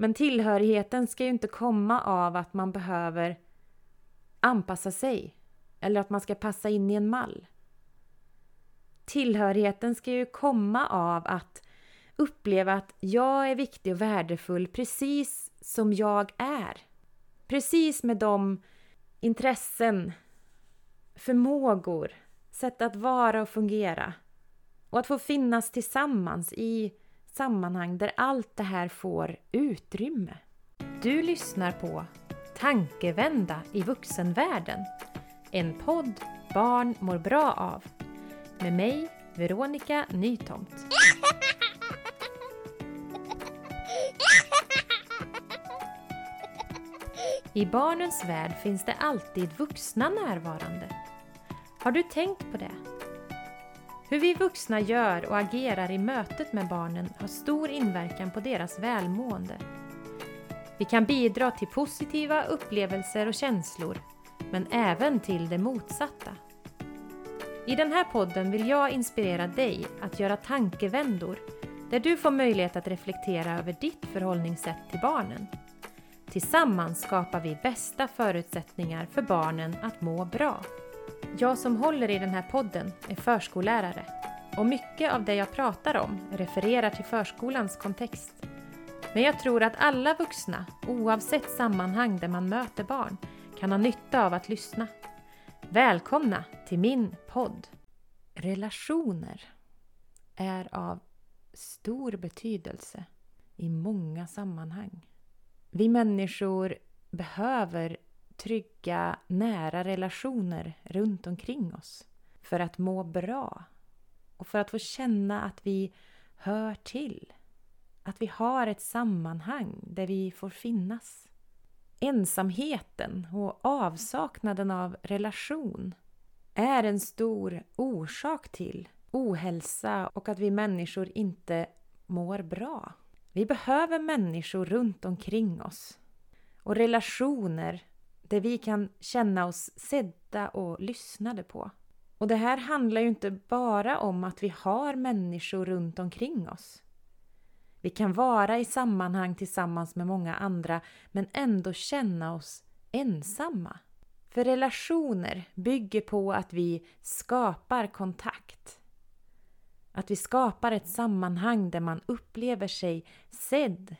Men tillhörigheten ska ju inte komma av att man behöver anpassa sig eller att man ska passa in i en mall. Tillhörigheten ska ju komma av att uppleva att jag är viktig och värdefull precis som jag är. Precis med de intressen, förmågor, sätt att vara och fungera. Och att få finnas tillsammans i sammanhang där allt det här får utrymme. Du lyssnar på Tankevända i vuxenvärlden. En podd barn mår bra av. Med mig, Veronica Nytomt. I barnens värld finns det alltid vuxna närvarande. Har du tänkt på det? Hur vi vuxna gör och agerar i mötet med barnen har stor inverkan på deras välmående. Vi kan bidra till positiva upplevelser och känslor, men även till det motsatta. I den här podden vill jag inspirera dig att göra tankevändor där du får möjlighet att reflektera över ditt förhållningssätt till barnen. Tillsammans skapar vi bästa förutsättningar för barnen att må bra. Jag som håller i den här podden är förskollärare och mycket av det jag pratar om refererar till förskolans kontext. Men jag tror att alla vuxna, oavsett sammanhang där man möter barn, kan ha nytta av att lyssna. Välkomna till min podd! Relationer är av stor betydelse i många sammanhang. Vi människor behöver trygga, nära relationer runt omkring oss för att må bra och för att få känna att vi hör till. Att vi har ett sammanhang där vi får finnas. Ensamheten och avsaknaden av relation är en stor orsak till ohälsa och att vi människor inte mår bra. Vi behöver människor runt omkring oss och relationer där vi kan känna oss sedda och lyssnade på. Och det här handlar ju inte bara om att vi har människor runt omkring oss. Vi kan vara i sammanhang tillsammans med många andra men ändå känna oss ensamma. För relationer bygger på att vi skapar kontakt. Att vi skapar ett sammanhang där man upplever sig sedd,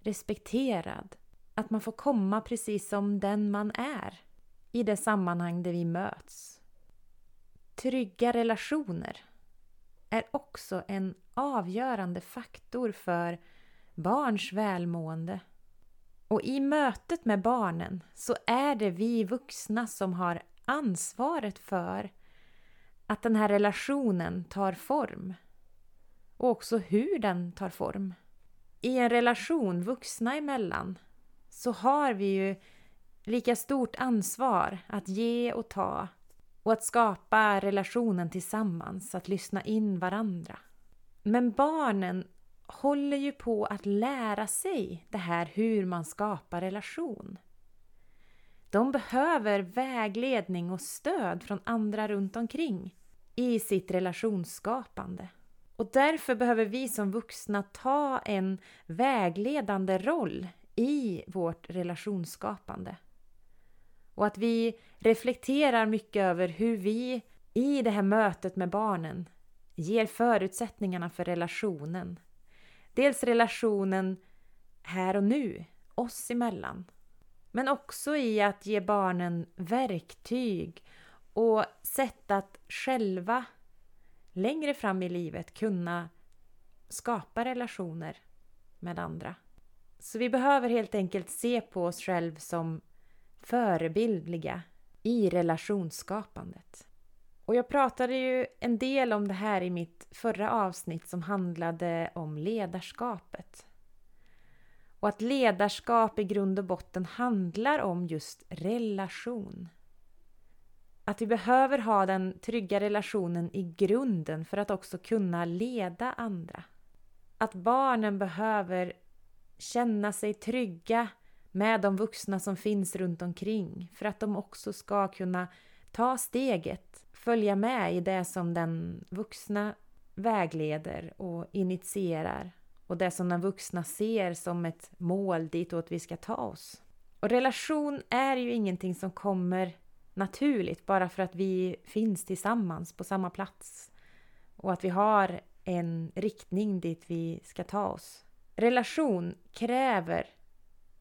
respekterad att man får komma precis som den man är i det sammanhang där vi möts. Trygga relationer är också en avgörande faktor för barns välmående. Och i mötet med barnen så är det vi vuxna som har ansvaret för att den här relationen tar form. Och också hur den tar form. I en relation vuxna emellan så har vi ju lika stort ansvar att ge och ta och att skapa relationen tillsammans, att lyssna in varandra. Men barnen håller ju på att lära sig det här hur man skapar relation. De behöver vägledning och stöd från andra runt omkring i sitt relationsskapande. Och därför behöver vi som vuxna ta en vägledande roll i vårt relationsskapande. Och att vi reflekterar mycket över hur vi i det här mötet med barnen ger förutsättningarna för relationen. Dels relationen här och nu, oss emellan. Men också i att ge barnen verktyg och sätt att själva längre fram i livet kunna skapa relationer med andra. Så vi behöver helt enkelt se på oss själva som förebildliga i relationsskapandet. Och jag pratade ju en del om det här i mitt förra avsnitt som handlade om ledarskapet. Och att ledarskap i grund och botten handlar om just relation. Att vi behöver ha den trygga relationen i grunden för att också kunna leda andra. Att barnen behöver känna sig trygga med de vuxna som finns runt omkring för att de också ska kunna ta steget, följa med i det som den vuxna vägleder och initierar och det som den vuxna ser som ett mål ditåt vi ska ta oss. Och relation är ju ingenting som kommer naturligt bara för att vi finns tillsammans på samma plats och att vi har en riktning dit vi ska ta oss. Relation kräver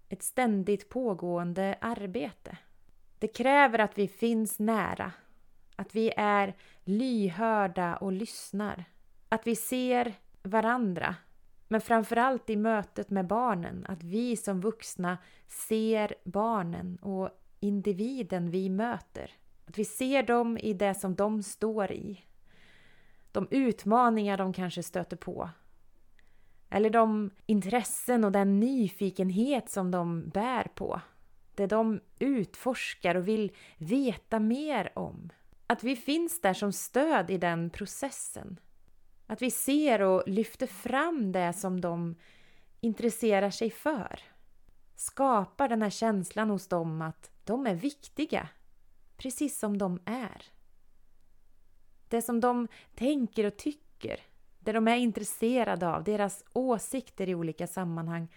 ett ständigt pågående arbete. Det kräver att vi finns nära, att vi är lyhörda och lyssnar, att vi ser varandra men framförallt i mötet med barnen, att vi som vuxna ser barnen och individen vi möter. Att vi ser dem i det som de står i. De utmaningar de kanske stöter på. Eller de intressen och den nyfikenhet som de bär på. Det de utforskar och vill veta mer om. Att vi finns där som stöd i den processen. Att vi ser och lyfter fram det som de intresserar sig för. Skapar den här känslan hos dem att de är viktiga, precis som de är. Det som de tänker och tycker, det de är intresserade av, deras åsikter i olika sammanhang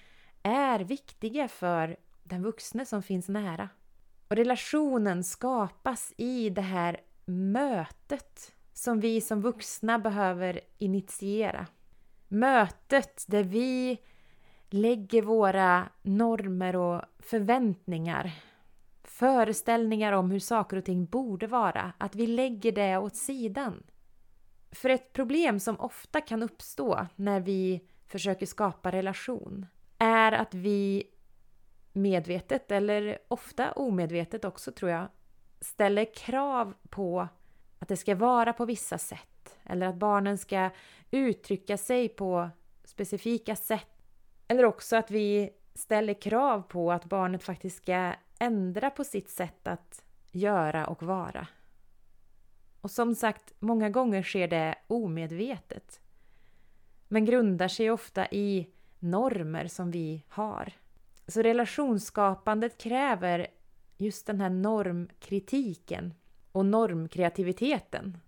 är viktiga för den vuxne som finns nära. Och relationen skapas i det här mötet som vi som vuxna behöver initiera. Mötet där vi lägger våra normer och förväntningar, föreställningar om hur saker och ting borde vara, att vi lägger det åt sidan. För ett problem som ofta kan uppstå när vi försöker skapa relation är att vi medvetet, eller ofta omedvetet också tror jag, ställer krav på att det ska vara på vissa sätt eller att barnen ska uttrycka sig på specifika sätt. Eller också att vi ställer krav på att barnet faktiskt ska ändra på sitt sätt att göra och vara. Och som sagt, många gånger sker det omedvetet. Men grundar sig ofta i normer som vi har. Så relationsskapandet kräver just den här normkritiken och normkreativiteten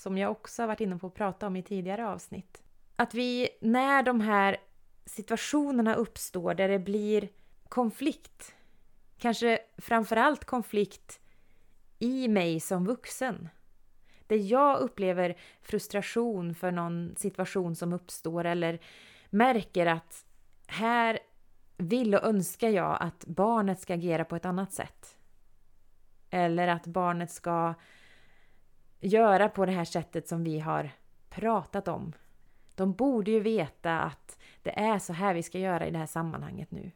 som jag också har varit inne på att prata om i tidigare avsnitt. Att vi, när de här situationerna uppstår där det blir konflikt, kanske framförallt konflikt i mig som vuxen, där jag upplever frustration för någon situation som uppstår eller märker att här vill och önskar jag att barnet ska agera på ett annat sätt. Eller att barnet ska göra på det här sättet som vi har pratat om. De borde ju veta att det är så här vi ska göra i det här sammanhanget nu.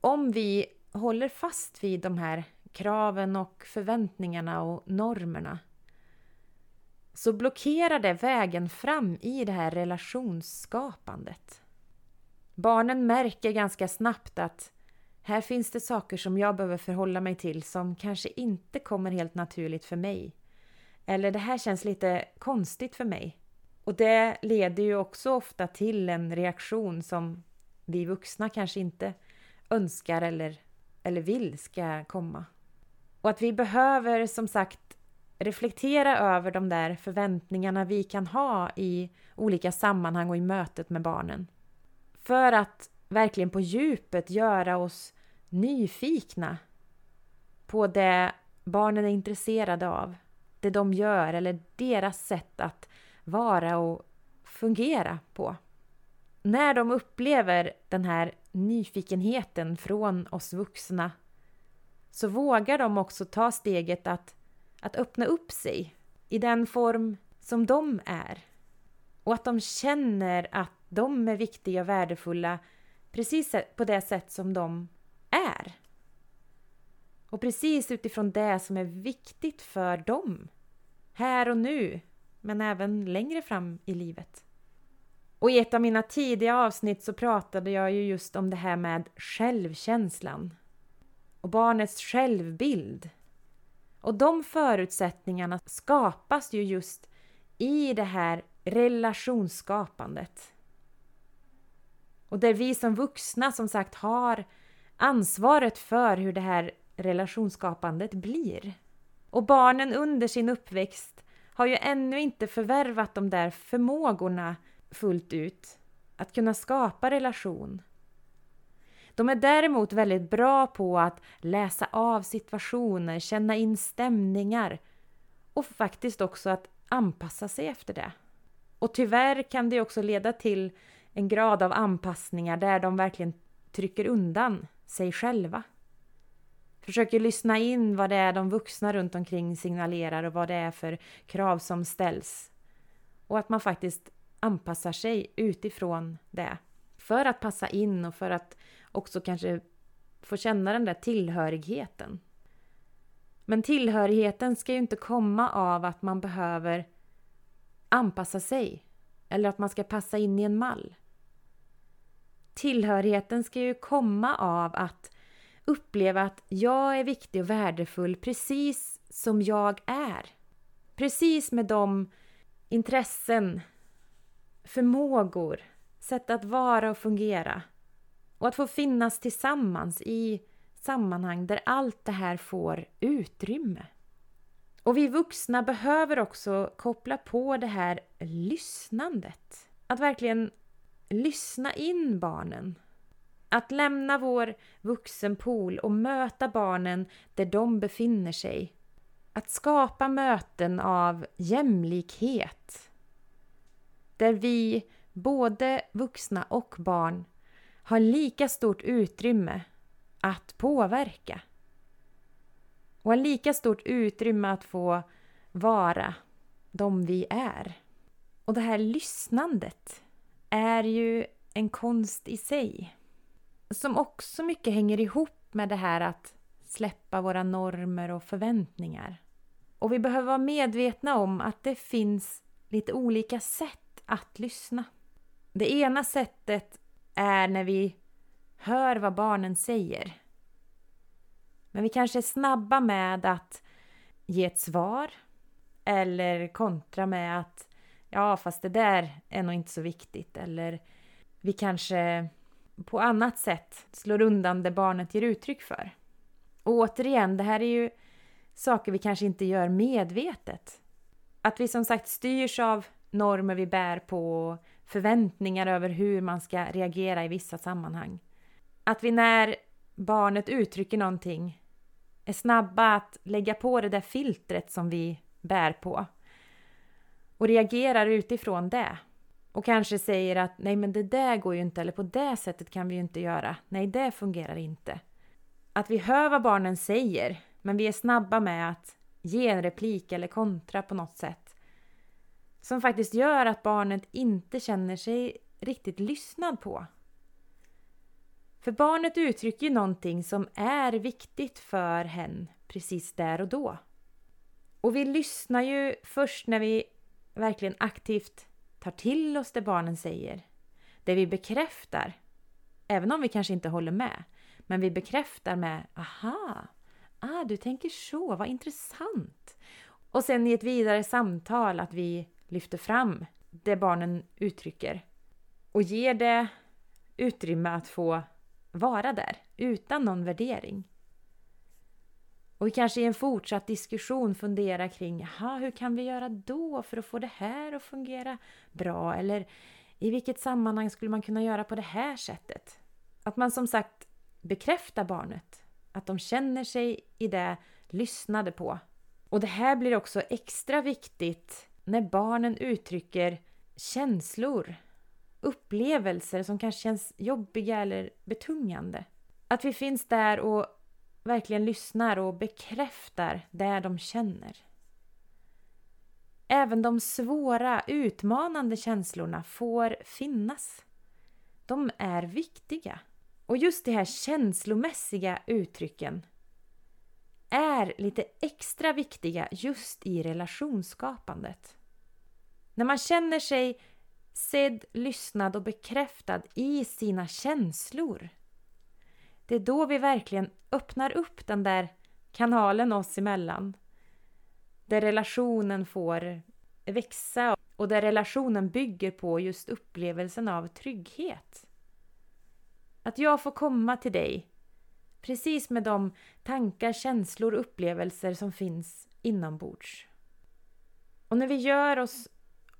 Om vi håller fast vid de här kraven och förväntningarna och normerna så blockerar det vägen fram i det här relationsskapandet. Barnen märker ganska snabbt att här finns det saker som jag behöver förhålla mig till som kanske inte kommer helt naturligt för mig. Eller det här känns lite konstigt för mig. Och det leder ju också ofta till en reaktion som vi vuxna kanske inte önskar eller, eller vill ska komma. Och att vi behöver som sagt reflektera över de där förväntningarna vi kan ha i olika sammanhang och i mötet med barnen. För att verkligen på djupet göra oss nyfikna på det barnen är intresserade av, det de gör eller deras sätt att vara och fungera på. När de upplever den här nyfikenheten från oss vuxna så vågar de också ta steget att, att öppna upp sig i den form som de är. Och att de känner att de är viktiga och värdefulla precis på det sätt som de är. Och precis utifrån det som är viktigt för dem. Här och nu, men även längre fram i livet. Och i ett av mina tidiga avsnitt så pratade jag ju just om det här med självkänslan och barnets självbild. Och de förutsättningarna skapas ju just i det här relationsskapandet. Och där vi som vuxna som sagt har ansvaret för hur det här relationsskapandet blir. Och barnen under sin uppväxt har ju ännu inte förvärvat de där förmågorna fullt ut. att kunna skapa relation. De är däremot väldigt bra på att läsa av situationer, känna in stämningar och faktiskt också att anpassa sig efter det. Och tyvärr kan det också leda till en grad av anpassningar där de verkligen trycker undan sig själva. Försöker lyssna in vad det är de vuxna runt omkring signalerar och vad det är för krav som ställs. Och att man faktiskt anpassar sig utifrån det. För att passa in och för att också kanske få känna den där tillhörigheten. Men tillhörigheten ska ju inte komma av att man behöver anpassa sig eller att man ska passa in i en mall. Tillhörigheten ska ju komma av att uppleva att jag är viktig och värdefull precis som jag är. Precis med de intressen, förmågor, sätt att vara och fungera. Och att få finnas tillsammans i sammanhang där allt det här får utrymme. Och vi vuxna behöver också koppla på det här lyssnandet. Att verkligen lyssna in barnen. Att lämna vår vuxenpool och möta barnen där de befinner sig. Att skapa möten av jämlikhet. Där vi, både vuxna och barn, har lika stort utrymme att påverka. Och har lika stort utrymme att få vara de vi är. Och det här lyssnandet är ju en konst i sig. Som också mycket hänger ihop med det här att släppa våra normer och förväntningar. Och vi behöver vara medvetna om att det finns lite olika sätt att lyssna. Det ena sättet är när vi hör vad barnen säger. Men vi kanske är snabba med att ge ett svar eller kontra med att ja, fast det där är nog inte så viktigt. Eller vi kanske på annat sätt slår undan det barnet ger uttryck för. Och återigen, det här är ju saker vi kanske inte gör medvetet. Att vi som sagt styrs av normer vi bär på, förväntningar över hur man ska reagera i vissa sammanhang. Att vi när barnet uttrycker någonting är snabba att lägga på det där filtret som vi bär på och reagerar utifrån det. Och kanske säger att nej men det där går ju inte eller på det sättet kan vi ju inte göra. Nej, det fungerar inte. Att vi hör vad barnen säger men vi är snabba med att ge en replik eller kontra på något sätt. Som faktiskt gör att barnet inte känner sig riktigt lyssnad på. För barnet uttrycker ju någonting som är viktigt för hen precis där och då. Och vi lyssnar ju först när vi verkligen aktivt tar till oss det barnen säger. Det vi bekräftar, även om vi kanske inte håller med. Men vi bekräftar med aha, ah, du tänker så, vad intressant. Och sen i ett vidare samtal att vi lyfter fram det barnen uttrycker och ger det utrymme att få vara där utan någon värdering. Och vi kanske i en fortsatt diskussion funderar kring Jaha, hur kan vi göra då för att få det här att fungera bra? Eller i vilket sammanhang skulle man kunna göra på det här sättet? Att man som sagt bekräftar barnet. Att de känner sig i det lyssnade på. Och det här blir också extra viktigt när barnen uttrycker känslor, upplevelser som kanske känns jobbiga eller betungande. Att vi finns där och verkligen lyssnar och bekräftar det de känner. Även de svåra, utmanande känslorna får finnas. De är viktiga. Och just de här känslomässiga uttrycken är lite extra viktiga just i relationsskapandet. När man känner sig sedd, lyssnad och bekräftad i sina känslor det är då vi verkligen öppnar upp den där kanalen oss emellan. Där relationen får växa och där relationen bygger på just upplevelsen av trygghet. Att jag får komma till dig precis med de tankar, känslor och upplevelser som finns inombords. Och när vi gör oss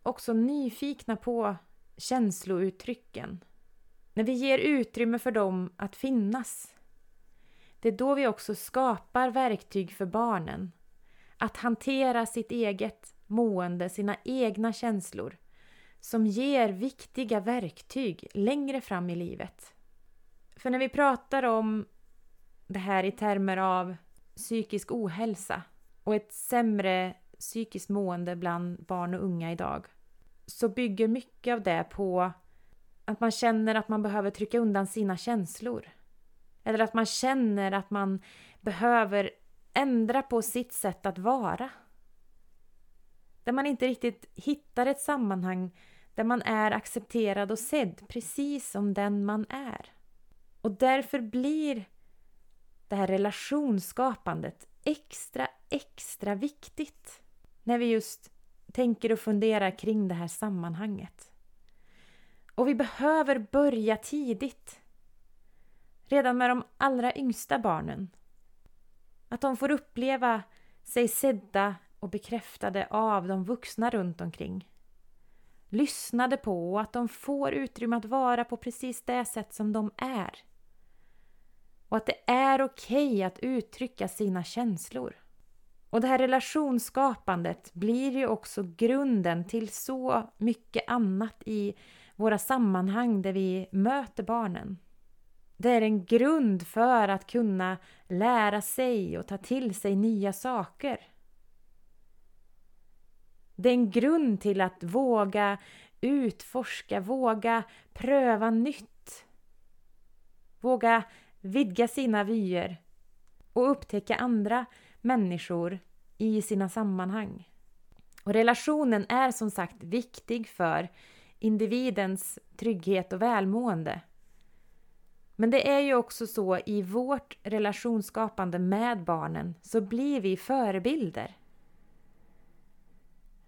också nyfikna på känslouttrycken, när vi ger utrymme för dem att finnas, det är då vi också skapar verktyg för barnen att hantera sitt eget mående, sina egna känslor som ger viktiga verktyg längre fram i livet. För när vi pratar om det här i termer av psykisk ohälsa och ett sämre psykiskt mående bland barn och unga idag så bygger mycket av det på att man känner att man behöver trycka undan sina känslor. Eller att man känner att man behöver ändra på sitt sätt att vara. Där man inte riktigt hittar ett sammanhang där man är accepterad och sedd precis som den man är. Och därför blir det här relationsskapandet extra, extra viktigt när vi just tänker och funderar kring det här sammanhanget. Och vi behöver börja tidigt. Redan med de allra yngsta barnen. Att de får uppleva sig sedda och bekräftade av de vuxna runt omkring. Lyssnade på och att de får utrymme att vara på precis det sätt som de är. Och att det är okej okay att uttrycka sina känslor. Och det här relationsskapandet blir ju också grunden till så mycket annat i våra sammanhang där vi möter barnen. Det är en grund för att kunna lära sig och ta till sig nya saker. Det är en grund till att våga utforska, våga pröva nytt. Våga vidga sina vyer och upptäcka andra människor i sina sammanhang. Och relationen är som sagt viktig för individens trygghet och välmående. Men det är ju också så i vårt relationsskapande med barnen så blir vi förebilder.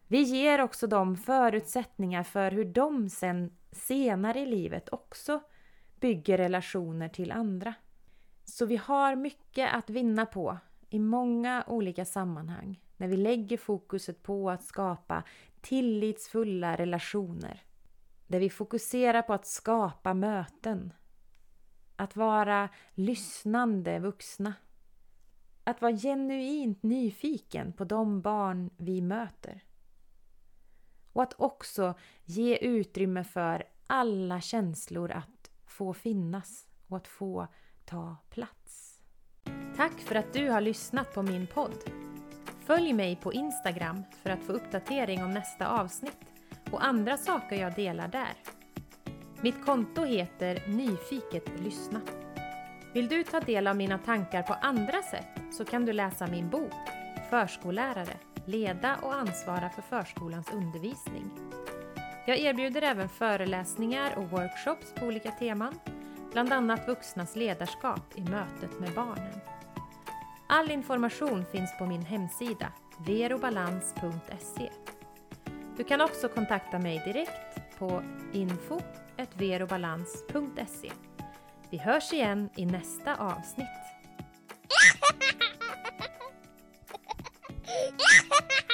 Vi ger också dem förutsättningar för hur de sen senare i livet också bygger relationer till andra. Så vi har mycket att vinna på i många olika sammanhang när vi lägger fokuset på att skapa tillitsfulla relationer. Där vi fokuserar på att skapa möten. Att vara lyssnande vuxna. Att vara genuint nyfiken på de barn vi möter. Och att också ge utrymme för alla känslor att få finnas och att få ta plats. Tack för att du har lyssnat på min podd. Följ mig på Instagram för att få uppdatering om nästa avsnitt och andra saker jag delar där. Mitt konto heter Nyfiket lyssna. Vill du ta del av mina tankar på andra sätt så kan du läsa min bok Förskollärare leda och ansvara för förskolans undervisning. Jag erbjuder även föreläsningar och workshops på olika teman, bland annat vuxnas ledarskap i mötet med barnen. All information finns på min hemsida verobalans.se. Du kan också kontakta mig direkt på info.verobalans.se. Vi hörs igen i nästa avsnitt.